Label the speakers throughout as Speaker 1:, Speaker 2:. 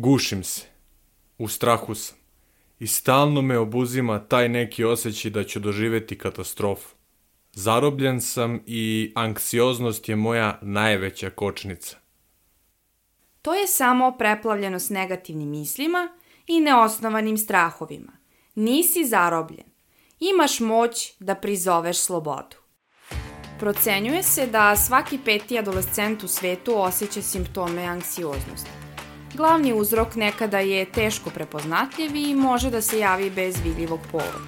Speaker 1: Gušim se. U strahu sam. I stalno me obuzima taj neki osjećaj da ću doživeti katastrofu. Zarobljen sam i anksioznost je moja najveća kočnica.
Speaker 2: To je samo preplavljenost negativnim mislima i neosnovanim strahovima. Nisi zarobljen. Imaš moć da prizoveš slobodu. Procenjuje se da svaki peti adolescent u svetu osjeća simptome anksioznosti. Glavni uzrok nekada je teško prepoznatljiv i može da se javi bez vidljivog povoda.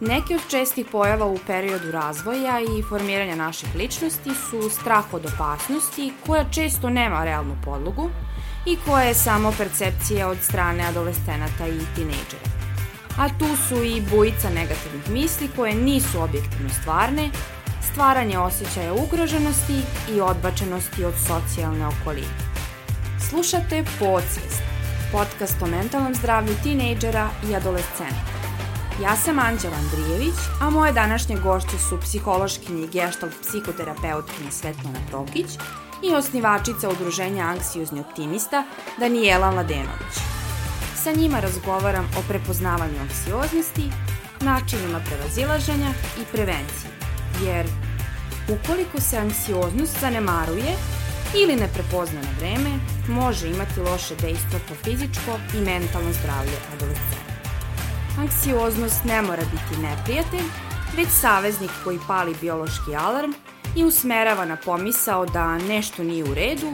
Speaker 2: Neki od čestih pojava u periodu razvoja i formiranja naših ličnosti su strah od opasnosti, koja često nema realnu podlogu i koja je samo percepcija od strane adolescenata i tinejdžera. A tu su i bujica negativnih misli koje nisu objektivno stvarne, stvaranje osjećaja ugroženosti i odbačenosti od socijalne okoline. Slušate Podsvest, podcast o mentalnom zdravlju tinejdžera i adolescenata. Ja sam Anđela Andrijević, a moje današnje gošće su psihološkinje i geštalt psihoterapeutkinje Svetlana Prokić i osnivačica udruženja Anksiozni optimista Danijela Mladenović. Sa njima razgovaram o prepoznavanju anksioznosti, načinima prevazilaženja i prevenciji, jer ukoliko se anksioznost zanemaruje ili ne prepozna na vreme, može imati loše dejstvo po fizičko i mentalno zdravlje adolescenta. Anksioznost ne mora biti neprijatelj, već saveznik koji pali biološki alarm i usmerava na pomisao da nešto nije u redu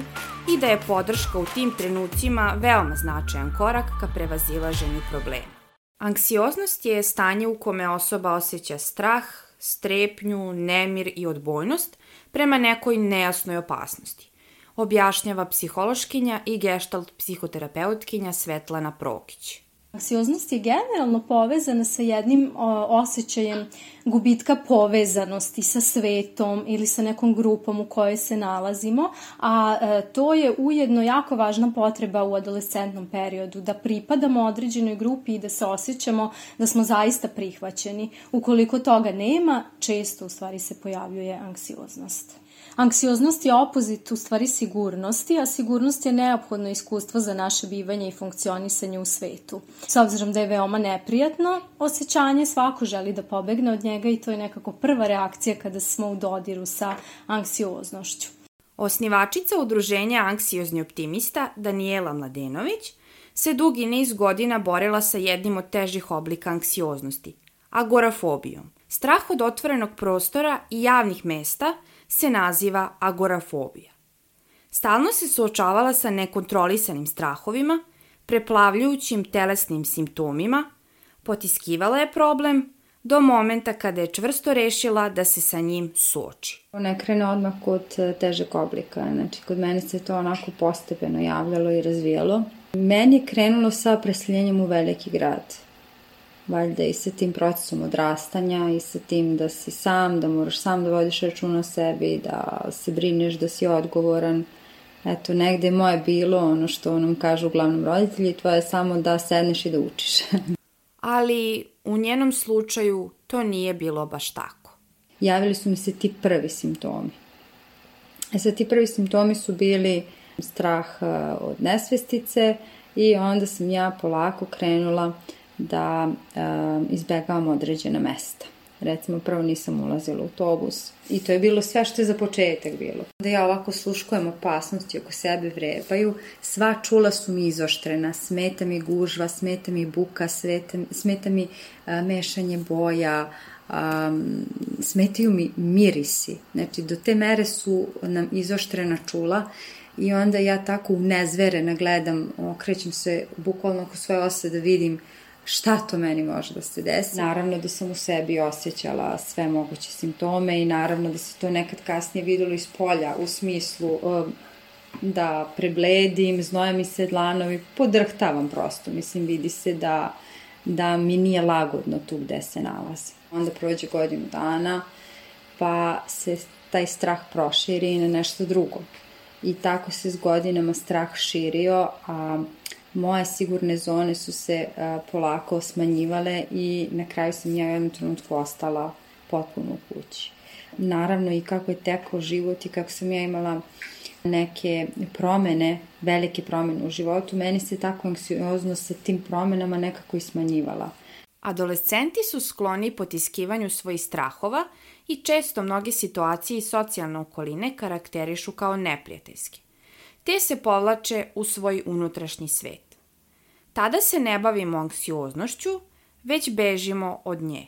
Speaker 2: i da je podrška u tim trenucima veoma značajan korak ka prevazilaženju problema. Anksioznost je stanje u kome osoba osjeća strah, strepnju, nemir i odbojnost prema nekoj nejasnoj opasnosti, objašnjava psihološkinja i geštalt psihoterapeutkinja Svetlana Prokić.
Speaker 3: Anksioznost je generalno povezana sa jednim o, osjećajem gubitka povezanosti sa svetom ili sa nekom grupom u kojoj se nalazimo, a e, to je ujedno jako važna potreba u adolescentnom periodu, da pripadamo određenoj grupi i da se osjećamo da smo zaista prihvaćeni. Ukoliko toga nema, često u stvari se pojavljuje anksioznost. Anksioznost je opozit u stvari sigurnosti, a sigurnost je neophodno iskustvo za naše bivanje i funkcionisanje u svetu. S obzirom da je veoma neprijatno osjećanje, svako želi da pobegne od njega i to je nekako prva reakcija kada smo u dodiru sa anksioznošću.
Speaker 2: Osnivačica udruženja Anksiozni optimista Danijela Mladenović se dugi niz godina borila sa jednim od težih oblika anksioznosti, agorafobijom. Strah od otvorenog prostora i javnih mesta – se naziva agorafobija. Stalno se suočavala sa nekontrolisanim strahovima, preplavljujućim telesnim simptomima, potiskivala je problem do momenta kada je čvrsto rešila da se sa njim suoči.
Speaker 4: Ne krene odmah kod e, težeg oblika, znači kod mene se to onako postepeno javljalo i razvijalo. Meni je krenulo sa preseljenjem u veliki grad valjda i sa tim procesom odrastanja i sa tim da si sam, da moraš sam da vodiš računa o sebi, da se brineš, da si odgovoran. Eto, negde je moje bilo ono što nam kažu uglavnom roditelji, tvoje je samo da sedneš i da učiš.
Speaker 2: Ali u njenom slučaju to nije bilo baš tako.
Speaker 4: Javili su mi se ti prvi simptomi. E sad, ti prvi simptomi su bili strah eh, od nesvestice i onda sam ja polako krenula uh, da e, izbegavam određena mesta. Recimo, prvo nisam ulazila u autobus i to je bilo sve što je za početak bilo. Da ja ovako sluškujem opasnosti oko sebe vrebaju, sva čula su mi izoštrena, smeta mi gužva, smeta mi buka, smeta, smeta mi a, mešanje boja, um, smetaju mi mirisi. Znači, do te mere su nam izoštrena čula i onda ja tako unezverena gledam, okrećem se bukvalno oko svoje ose da vidim šta to meni može da se desi. Naravno da sam u sebi osjećala sve moguće simptome i naravno da se to nekad kasnije videlo iz polja u smislu um, da prebledim, znoje mi se dlanovi, podrhtavam prosto, mislim vidi se da, da mi nije lagodno tu gde se nalazi. Onda prođe godinu dana, pa se taj strah proširi na nešto drugo. I tako se s godinama strah širio, a moje sigurne zone su se a, polako smanjivale i na kraju sam ja u jednom trenutku ostala potpuno u kući. naravno i kako je tekao život i kako sam ja imala neke promene, velike promene u životu, meni se tako anksioznost sa tim promenama nekako i smanjivala.
Speaker 2: Adolescenti su skloni potiskivanju svojih strahova i često mnoge situacije i socijalne okoline karakterišu kao neprijateljske. Te se povlače u svoj unutrašnji svet. Tada se ne bavimo anksioznošću, već bežimo od nje.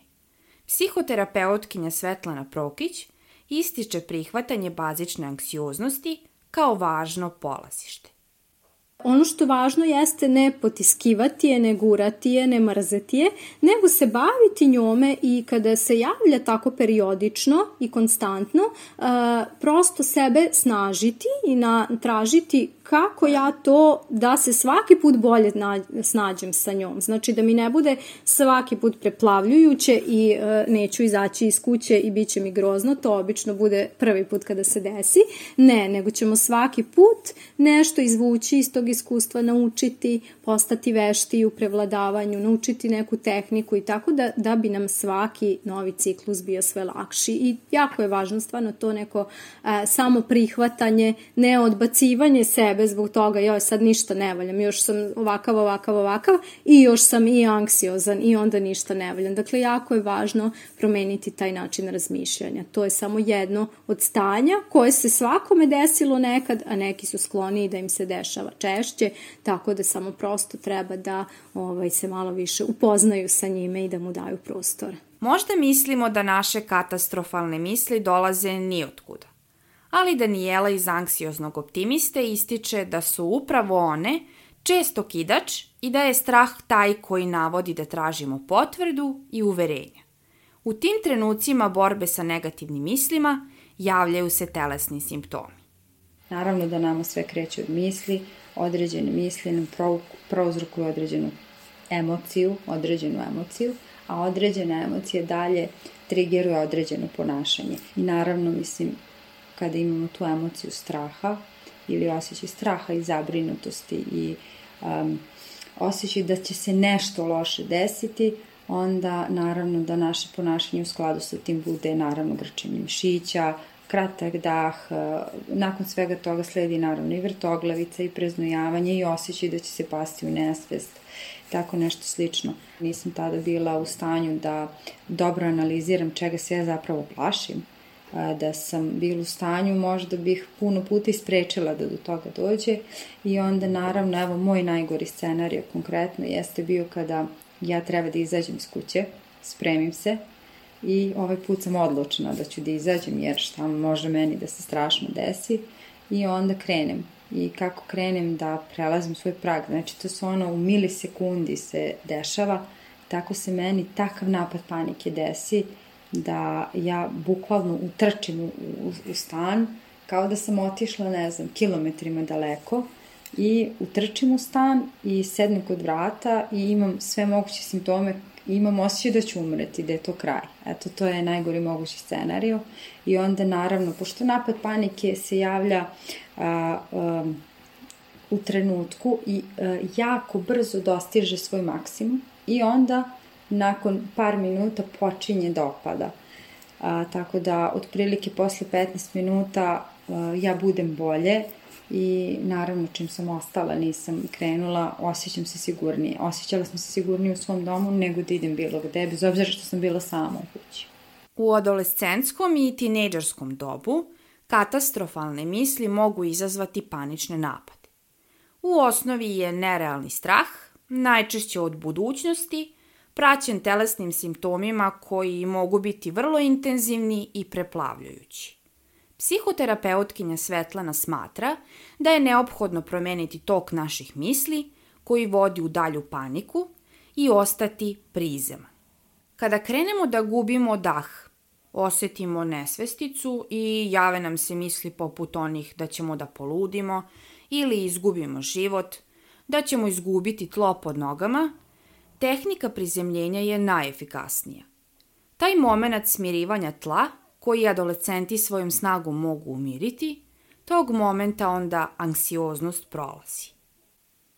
Speaker 2: Psihoterapeutkinja Svetlana Prokić ističe prihvatanje bazične anksioznosti kao važno polazište.
Speaker 3: Ono što važno jeste ne potiskivati je, ne gurati je, ne mrzeti je, nego se baviti njome i kada se javlja tako periodično i konstantno, prosto sebe snažiti i na, tražiti kako ja to da se svaki put bolje snađem sa njom. Znači da mi ne bude svaki put preplavljujuće i e, neću izaći iz kuće i bit će mi grozno, to obično bude prvi put kada se desi. Ne, nego ćemo svaki put nešto izvući iz tog iskustva, naučiti, postati vešti u prevladavanju, naučiti neku tehniku i tako da, da bi nam svaki novi ciklus bio sve lakši. I jako je važno stvarno to neko e, samo prihvatanje, ne odbacivanje sebe sebe zbog toga, joj sad ništa ne valjam, još sam ovakav, ovakav, ovakav i još sam i anksiozan i onda ništa ne valjam. Dakle, jako je važno promeniti taj način razmišljanja. To je samo jedno od stanja koje se svakome desilo nekad, a neki su skloni da im se dešava češće, tako da samo prosto treba da ovaj, se malo više upoznaju sa njime i da mu daju prostor.
Speaker 2: Možda mislimo da naše katastrofalne misli dolaze nijotkuda ali Daniela iz anksioznog optimiste ističe da su upravo one često kidač i da je strah taj koji navodi da tražimo potvrdu i uverenja. U tim trenucima borbe sa negativnim mislima javljaju se telesni simptomi.
Speaker 4: Naravno da nama sve kreće od misli, određene misli nam prouzrokuju određenu emociju, određenu emociju, a određena emocija dalje trigeruje određeno ponašanje. I naravno, mislim, kada imamo tu emociju straha ili osjećaj straha i zabrinutosti i um, osjećaj da će se nešto loše desiti, onda naravno da naše ponašanje u skladu sa tim bude naravno grčenje mišića, kratak dah, uh, nakon svega toga sledi naravno i vrtoglavica i preznojavanje i osjećaj da će se pasti u nesvest, tako nešto slično. Nisam tada bila u stanju da dobro analiziram čega se ja zapravo plašim, da sam bila u stanju, možda bih puno puta isprečila da do toga dođe. I onda naravno, evo, moj najgori scenarij konkretno jeste bio kada ja treba da izađem iz kuće, spremim se i ovaj put sam odlučena da ću da izađem jer šta može meni da se strašno desi. I onda krenem. I kako krenem da prelazim svoj prag, znači to se ono u milisekundi se dešava, tako se meni takav napad panike desi da ja bukvalno utrčim u, u, u stan, kao da sam otišla, ne znam, kilometrima daleko i utrčim u stan i sednem kod vrata i imam sve moguće simptome i imam osjećaj da ću umreti, da je to kraj. Eto, to je najgori mogući scenario. I onda, naravno, pošto napad panike se javlja a, a, u trenutku i a, jako brzo dostiže svoj maksimum i onda nakon par minuta počinje da opada. A, tako da, otprilike posle 15 minuta a, ja budem bolje i naravno čim sam ostala nisam krenula, osjećam se sigurnije. Osjećala sam se sigurnije u svom domu nego da idem bilo gde, bez obzira što sam bila sama u kući.
Speaker 2: U adolescentskom i tinejdžerskom dobu katastrofalne misli mogu izazvati panične napade. U osnovi je nerealni strah, najčešće od budućnosti, praćen telesnim simptomima koji mogu biti vrlo intenzivni i preplavljujući. Psihoterapeutkinja Svetlana smatra da je neophodno promeniti tok naših misli koji vodi u dalju paniku i ostati prizeman. Kada krenemo da gubimo dah, osetimo nesvesticu i jave nam se misli poput onih da ćemo da poludimo ili izgubimo život, da ćemo izgubiti tlo pod nogama tehnika prizemljenja je najefikasnija. Taj moment smirivanja tla, koji adolescenti svojom snagom mogu umiriti, tog momenta onda anksioznost prolazi.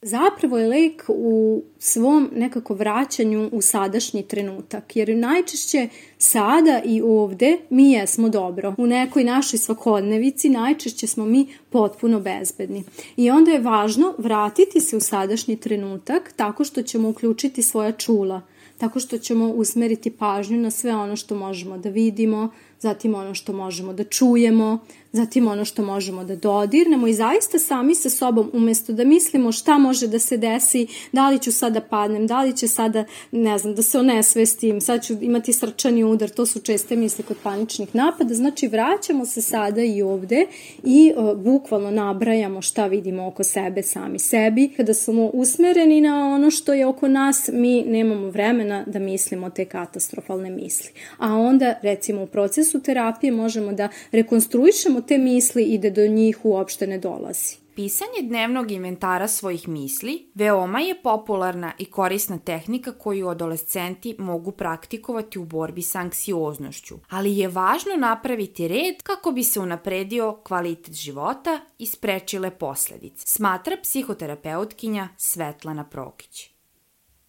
Speaker 3: Zapravo je lek u svom nekako vraćanju u sadašnji trenutak, jer najčešće sada i ovde mi jesmo dobro. U nekoj našoj svakodnevici najčešće smo mi potpuno bezbedni. I onda je važno vratiti se u sadašnji trenutak tako što ćemo uključiti svoja čula, tako što ćemo usmeriti pažnju na sve ono što možemo da vidimo, zatim ono što možemo da čujemo, zatim ono što možemo da dodirnemo i zaista sami sa sobom umesto da mislimo šta može da se desi, da li ću sada padnem, da li će sada, ne znam, da se onesvestim, sad ću imati srčani udar, to su česte misli kod paničnih napada, znači vraćamo se sada i ovde i uh, bukvalno nabrajamo šta vidimo oko sebe, sami sebi. Kada smo usmereni na ono što je oko nas, mi nemamo vremena da mislimo te katastrofalne misli. A onda, recimo, u procesu terapije možemo da rekonstruišemo te misli i da do njih uopšte ne dolazi.
Speaker 2: Pisanje dnevnog inventara svojih misli veoma je popularna i korisna tehnika koju adolescenti mogu praktikovati u borbi sa anksioznošću, ali je važno napraviti red kako bi se unapredio kvalitet života i sprečile posledice, smatra psihoterapeutkinja Svetlana Prokić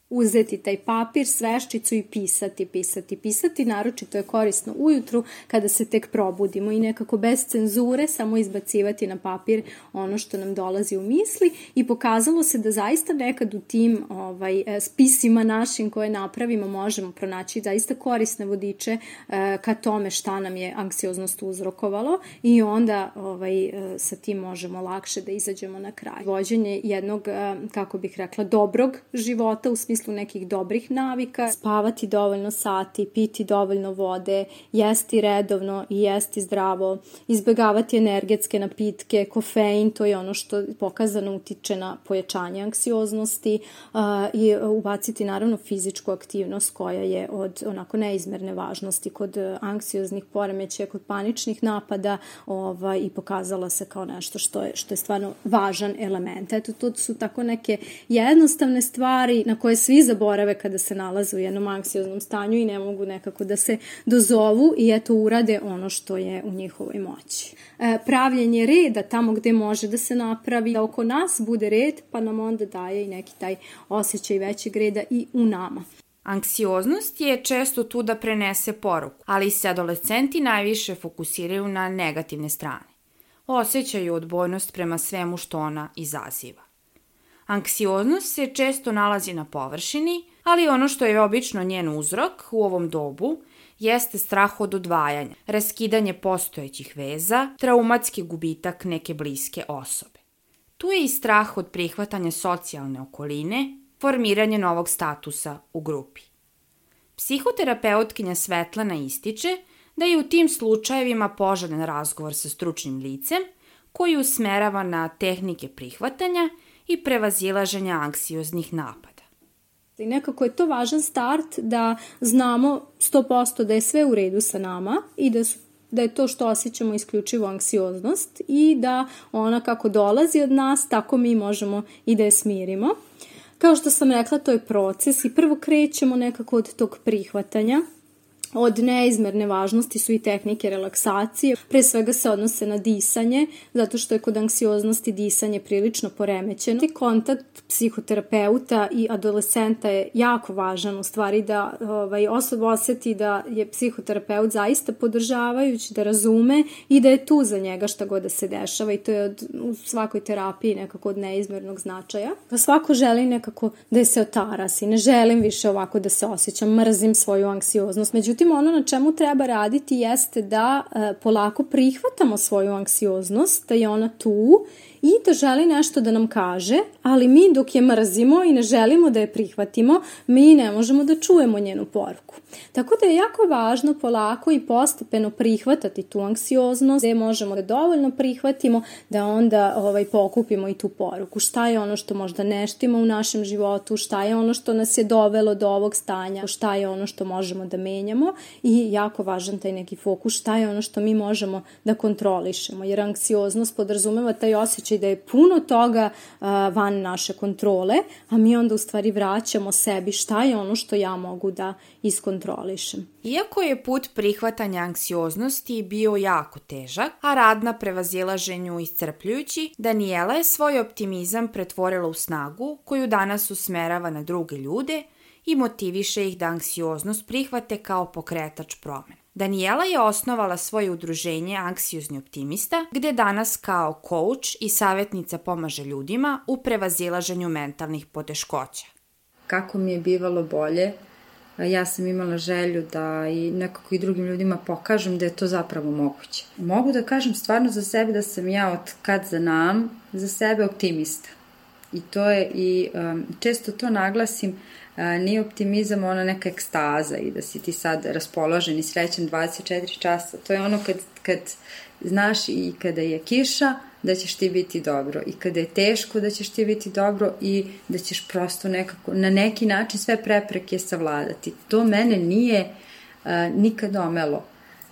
Speaker 3: uzeti taj papir, sveščicu i pisati, pisati, pisati. Naročito je korisno ujutru kada se tek probudimo i nekako bez cenzure samo izbacivati na papir ono što nam dolazi u misli i pokazalo se da zaista nekad u tim ovaj, e, spisima našim koje napravimo možemo pronaći zaista korisne vodiče eh, ka tome šta nam je anksioznost uzrokovalo i onda ovaj, eh, sa tim možemo lakše da izađemo na kraj. Vođenje jednog, kako bih rekla, dobrog života u smislu smislu nekih dobrih navika, spavati dovoljno sati, piti dovoljno vode, jesti redovno i jesti zdravo, izbegavati energetske napitke, kofein, to je ono što pokazano utiče na pojačanje anksioznosti uh, i ubaciti naravno fizičku aktivnost koja je od onako neizmerne važnosti kod anksioznih poremećaja, kod paničnih napada ovaj, i pokazala se kao nešto što je, što je stvarno važan element. Eto, to su tako neke jednostavne stvari na koje svi zaborave kada se nalaze u jednom anksioznom stanju i ne mogu nekako da se dozovu i eto urade ono što je u njihovoj moći. E, pravljenje reda tamo gde može da se napravi, da oko nas bude red, pa nam onda daje i neki taj osjećaj većeg reda i u nama.
Speaker 2: Anksioznost je često tu da prenese poruku, ali se adolescenti najviše fokusiraju na negativne strane. Osećaju odbojnost prema svemu što ona izaziva. Anksioznost se često nalazi na površini, ali ono što je obično njen uzrok u ovom dobu jeste strah od odvajanja, raskidanje postojećih veza, traumatski gubitak neke bliske osobe. Tu je i strah od prihvatanja socijalne okoline, formiranje novog statusa u grupi. Psihoterapeutkinja Svetlana ističe da je u tim slučajevima poželjen razgovor sa stručnim licem koji usmerava na tehnike prihvatanja i prevazilaženja anksioznih napada.
Speaker 3: I nekako je to važan start da znamo 100% da je sve u redu sa nama i da su da je to što osjećamo isključivo anksioznost i da ona kako dolazi od nas, tako mi možemo i da je smirimo. Kao što sam rekla, to je proces i prvo krećemo nekako od tog prihvatanja Od neizmerne važnosti su i tehnike relaksacije. Pre svega se odnose na disanje, zato što je kod anksioznosti disanje prilično poremećeno. I kontakt psihoterapeuta i adolescenta je jako važan u stvari da ovaj, osoba oseti da je psihoterapeut zaista podržavajući, da razume i da je tu za njega šta god da se dešava i to je od, u svakoj terapiji nekako od neizmernog značaja. Da svako želi nekako da je se otarasi, ne želim više ovako da se osjećam, mrzim svoju anksioznost. Međutim, Međutim, ono na čemu treba raditi jeste da e, polako prihvatamo svoju anksioznost, da je ona tu i da želi nešto da nam kaže, ali mi dok je mrzimo i ne želimo da je prihvatimo, mi ne možemo da čujemo njenu poruku. Tako da je jako važno polako i postepeno prihvatati tu anksioznost, gde možemo da dovoljno prihvatimo da onda ovaj, pokupimo i tu poruku. Šta je ono što možda neštimo u našem životu, šta je ono što nas je dovelo do ovog stanja, šta je ono što možemo da menjamo i jako važan taj neki fokus, šta je ono što mi možemo da kontrolišemo, jer anksioznost podrazumeva taj osjećaj Da je puno toga van naše kontrole, a mi onda u stvari vraćamo sebi šta je ono što ja mogu da iskontrolišem.
Speaker 2: Iako je put prihvatanja anksioznosti bio jako težak, a rad na prevazilaženju iscrpljujući, Daniela je svoj optimizam pretvorila u snagu koju danas usmerava na druge ljude i motiviše ih da anksioznost prihvate kao pokretač promena. Daniela je osnovala svoje udruženje Anksiozni optimista, gde danas kao coach i savjetnica pomaže ljudima u prevazilaženju mentalnih poteškoća.
Speaker 4: Kako mi je bivalo bolje, ja sam imala želju da i nekako i drugim ljudima pokažem da je to zapravo moguće. Mogu da kažem stvarno za sebe da sam ja od kad za nam, za sebe optimista. I to je i um, često to naglasim, nije optimizam ona neka ekstaza i da si ti sad raspoložen i srećan 24 časa. To je ono kad, kad znaš i kada je kiša, da ćeš ti biti dobro i kada je teško da ćeš ti biti dobro i da ćeš prosto nekako na neki način sve prepreke savladati. To mene nije uh, nikad omelo.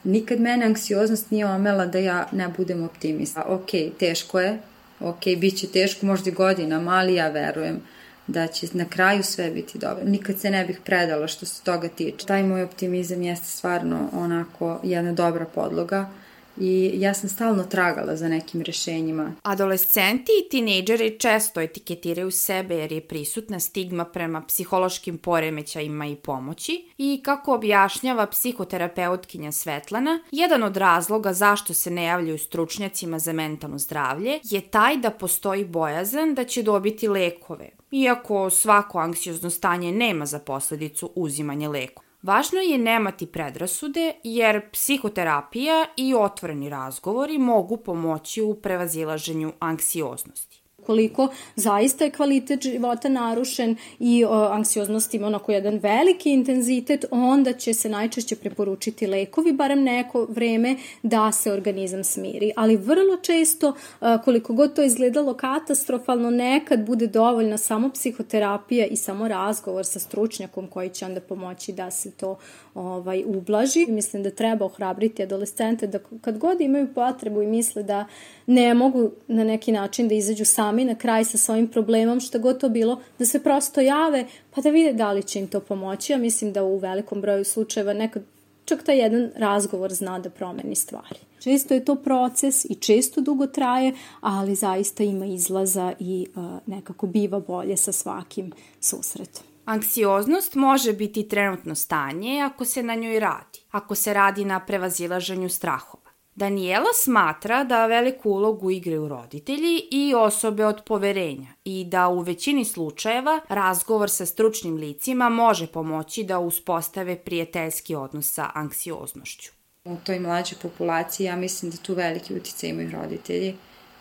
Speaker 4: Nikad mene anksioznost nije omela da ja ne budem optimista. Ok, teško je, ok, bit će teško možda godinama, ali ja verujem da će na kraju sve biti dobro. Nikad se ne bih predala što se toga tiče. Taj moj optimizam jeste stvarno onako jedna dobra podloga i ja sam stalno tragala za nekim rešenjima.
Speaker 2: Adolescenti i tinejdžeri često etiketiraju sebe jer je prisutna stigma prema psihološkim poremećajima i pomoći i kako objašnjava psihoterapeutkinja Svetlana, jedan od razloga zašto se ne javljaju stručnjacima za mentalno zdravlje je taj da postoji bojazan da će dobiti lekove, iako svako anksiozno stanje nema za posledicu uzimanje lekova. Važno je nemati predrasude jer psihoterapija i otvoreni razgovori mogu pomoći u prevazilaženju anksioznosti
Speaker 3: koliko zaista je kvalitet života narušen i o, anksioznost ima onako jedan veliki intenzitet, onda će se najčešće preporučiti lekovi, barem neko vreme, da se organizam smiri. Ali vrlo često, a, koliko god to izgledalo katastrofalno, nekad bude dovoljna samo psihoterapija i samo razgovor sa stručnjakom koji će onda pomoći da se to ovaj, ublaži. Mislim da treba ohrabriti adolescente da kad god imaju potrebu i misle da ne mogu na neki način da izađu sami na kraj sa svojim problemom, šta god to bilo, da se prosto jave pa da vide da li će im to pomoći. Ja mislim da u velikom broju slučajeva nekad čak taj jedan razgovor zna da promeni stvari. Često je to proces i često dugo traje, ali zaista ima izlaza i uh, nekako biva bolje sa svakim susretom.
Speaker 2: Anksioznost može biti trenutno stanje ako se na njoj radi, ako se radi na prevazilaženju strahova. Daniela smatra da veliku ulogu igraju roditelji i osobe od poverenja i da u većini slučajeva razgovor sa stručnim licima može pomoći da uspostave prijateljski odnos sa anksioznošću.
Speaker 4: U toj mlađoj populaciji ja mislim da tu veliki uticaj imaju roditelji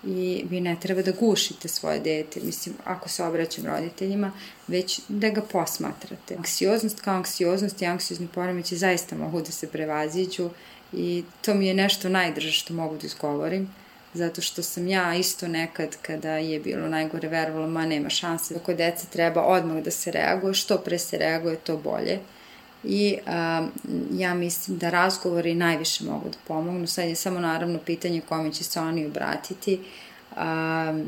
Speaker 4: i vi ne treba da gušite svoje dete, mislim, ako se obraćam roditeljima, već da ga posmatrate. Anksioznost kao anksioznost i anksiozni poremeći zaista mogu da se prevaziđu i to mi je nešto najdrže što mogu da izgovorim, zato što sam ja isto nekad kada je bilo najgore verovala, ma nema šanse, ako deca treba odmah da se reaguje, što pre se reaguje, to bolje i a, ja mislim da razgovori najviše mogu da pomognu. Sad je samo naravno pitanje kome će se oni obratiti. A,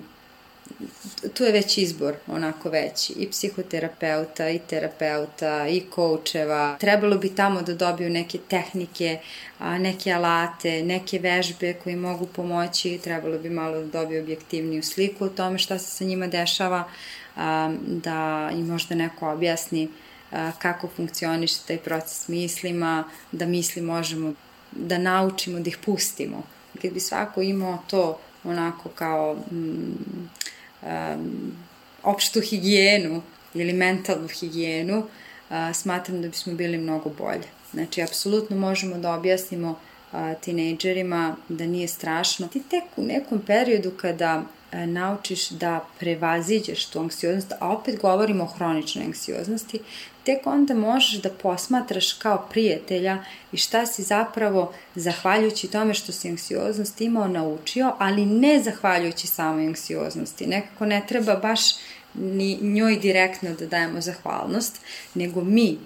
Speaker 4: tu je već izbor onako veći i psihoterapeuta i terapeuta i koučeva. Trebalo bi tamo da dobiju neke tehnike, neke alate, neke vežbe koji mogu pomoći. Trebalo bi malo da dobiju objektivniju sliku o tome šta se sa njima dešava, da im možda neko objasni kako funkcioniše taj proces mislima, da misli možemo da naučimo da ih pustimo. Kad bi svako imao to onako kao mm, um, opštu higijenu ili mentalnu higijenu, uh, smatram da bismo bili mnogo bolje. Znači, apsolutno možemo da objasnimo a, tinejdžerima da nije strašno. Ti tek u nekom periodu kada a, naučiš da prevaziđeš tu anksioznost, a opet govorimo o hroničnoj anksioznosti, tek onda možeš da posmatraš kao prijatelja i šta si zapravo, zahvaljujući tome što si anksioznost imao, naučio, ali ne zahvaljujući samoj anksioznosti. Nekako ne treba baš ni njoj direktno da dajemo zahvalnost, nego mi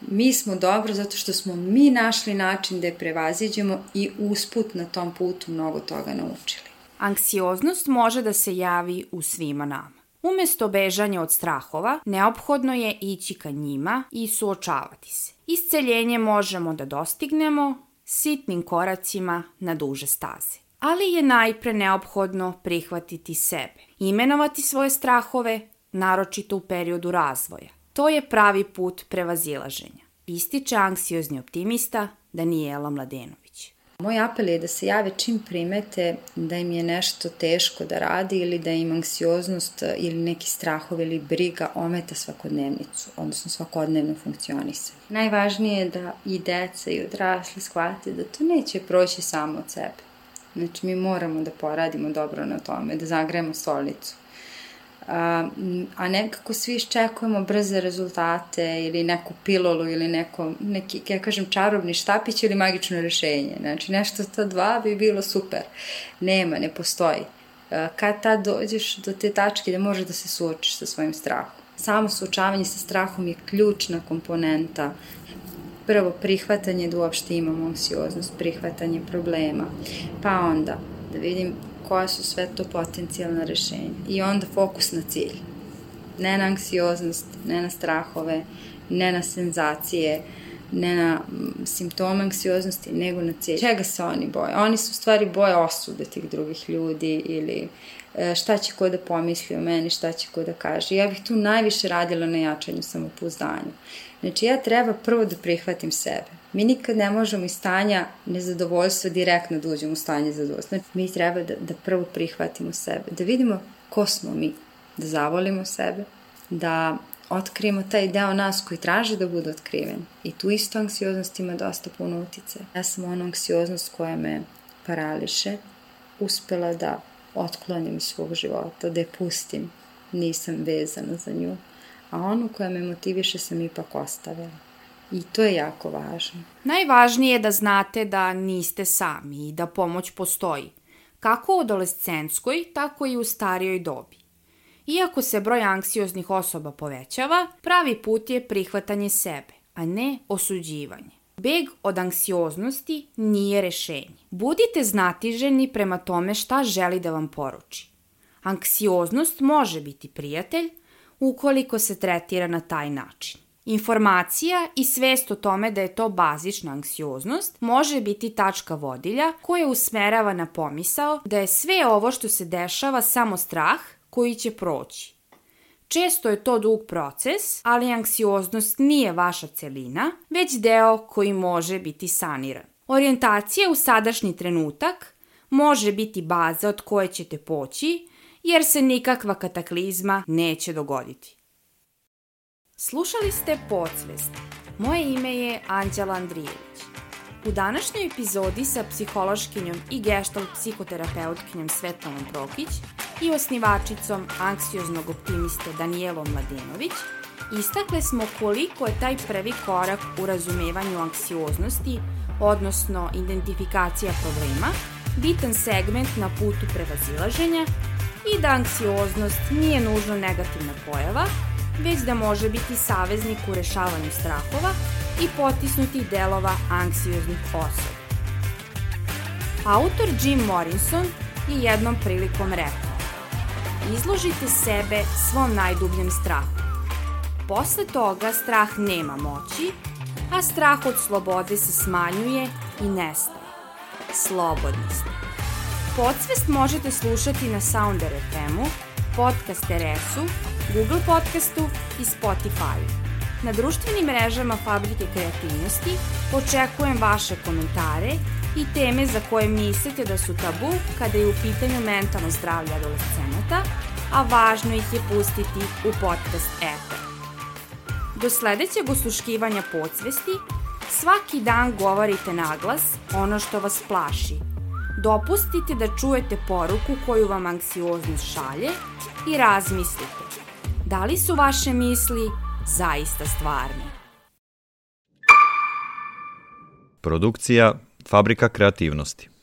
Speaker 4: mi smo dobro zato što smo mi našli način da je prevaziđemo i usput na tom putu mnogo toga naučili.
Speaker 2: Anksioznost može da se javi u svima nama. Umesto bežanja od strahova, neophodno je ići ka njima i suočavati se. Isceljenje možemo da dostignemo sitnim koracima na duže staze. Ali je najpre neophodno prihvatiti sebe, imenovati svoje strahove, naročito u periodu razvoja. To je pravi put prevazilaženja. Ističe anksiozni optimista Danijela Mladenović.
Speaker 4: Moj apel je da se jave čim primete da im je nešto teško da radi ili da im anksioznost ili neki strahov ili briga ometa svakodnevnicu, odnosno svakodnevno funkcionisanje. Najvažnije je da i deca i odrasli shvate da to neće proći samo od sebe. Znači mi moramo da poradimo dobro na tome, da zagrejemo stolicu a, a nekako svi iščekujemo brze rezultate ili neku pilolu ili neko, neki, ja kažem, čarobni štapić ili magično rešenje. Znači, nešto to dva bi bilo super. Nema, ne postoji. A, kad tad dođeš do te tačke da možeš da se suočiš sa svojim strahom. Samo suočavanje sa strahom je ključna komponenta prvo prihvatanje da uopšte imamo anksioznost, prihvatanje problema, pa onda da vidim koja su sve to potencijalna rešenja. I onda fokus na cilj. Ne na anksioznost, ne na strahove, ne na senzacije, ne na simptome anksioznosti, nego na cilj. Čega se oni boje? Oni su u stvari boje osude tih drugih ljudi ili e, šta će ko da pomisli o meni, šta će ko da kaže. Ja bih tu najviše radila na jačanju samopouzdanja. Znači ja treba prvo da prihvatim sebe. Mi nikad ne možemo iz stanja nezadovoljstva direktno da uđemo u stanje zadovoljstva. Znači, mi treba da, da prvo prihvatimo sebe, da vidimo ko smo mi, da zavolimo sebe, da otkrijemo taj deo nas koji traži da bude otkriven. I tu isto anksioznost ima dosta puno utice. Ja sam ono anksioznost koja me parališe, uspela da otklonim iz svog života, da je pustim, nisam vezana za nju a onu koja me motiviše sam ipak ostavila. I to je jako važno.
Speaker 2: Najvažnije je da znate da niste sami i da pomoć postoji, kako u adolescenskoj, tako i u starijoj dobi. Iako se broj anksioznih osoba povećava, pravi put je prihvatanje sebe, a ne osuđivanje. Beg od anksioznosti nije rešenje. Budite znatiženi prema tome šta želi da vam poruči. Anksioznost može biti prijatelj, ukoliko se tretira na taj način. Informacija i svest o tome da je to bazična anksioznost može biti tačka vodilja koja usmerava na pomisao da je sve ovo što se dešava samo strah koji će proći. Često je to dug proces, ali anksioznost nije vaša celina, već deo koji može biti saniran. Orijentacija u sadašnji trenutak može biti baza od koje ćete poći jer se nikakva kataklizma neće dogoditi. Slušali ste Podsvest. Moje ime je Anđela Andrijević. U današnjoj epizodi sa psihološkinjom i gestalt psihoterapeutkinjom Svetlana Prokić i osnivačicom anksioznog optimiste Danijelom Mladenović istakle smo koliko je taj prvi korak u razumevanju anksioznosti, odnosno identifikacija problema, bitan segment na putu prevazilaženja i da anksioznost nije nužno negativna pojava, već da može biti saveznik u rešavanju strahova i potisnuti delova anksioznih osoba. Autor Jim Morrison je jednom prilikom rekao Izložite sebe svom najdubljem strahu. Posle toga strah nema moći, a strah od slobode se smanjuje i nestaje. Slobodni ste. Podsvest možete slušati na Sounder FM-u, Podcast RS-u, Google Podcastu i Spotify-u. Na društvenim mrežama Fabrike kreativnosti očekujem vaše komentare i teme za koje mislite da su tabu kada je u pitanju mentalno zdravlje adolescenata, a važno ih je pustiti u podcast eter. Do sledećeg osluškivanja podsvesti, svaki dan govorite naglas ono što vas plaši – Dopustite da čujete poruku koju vam anksioznost šalje i razmislite da li su vaše misli zaista stvarne.
Speaker 5: Produkcija Fabrika kreativnosti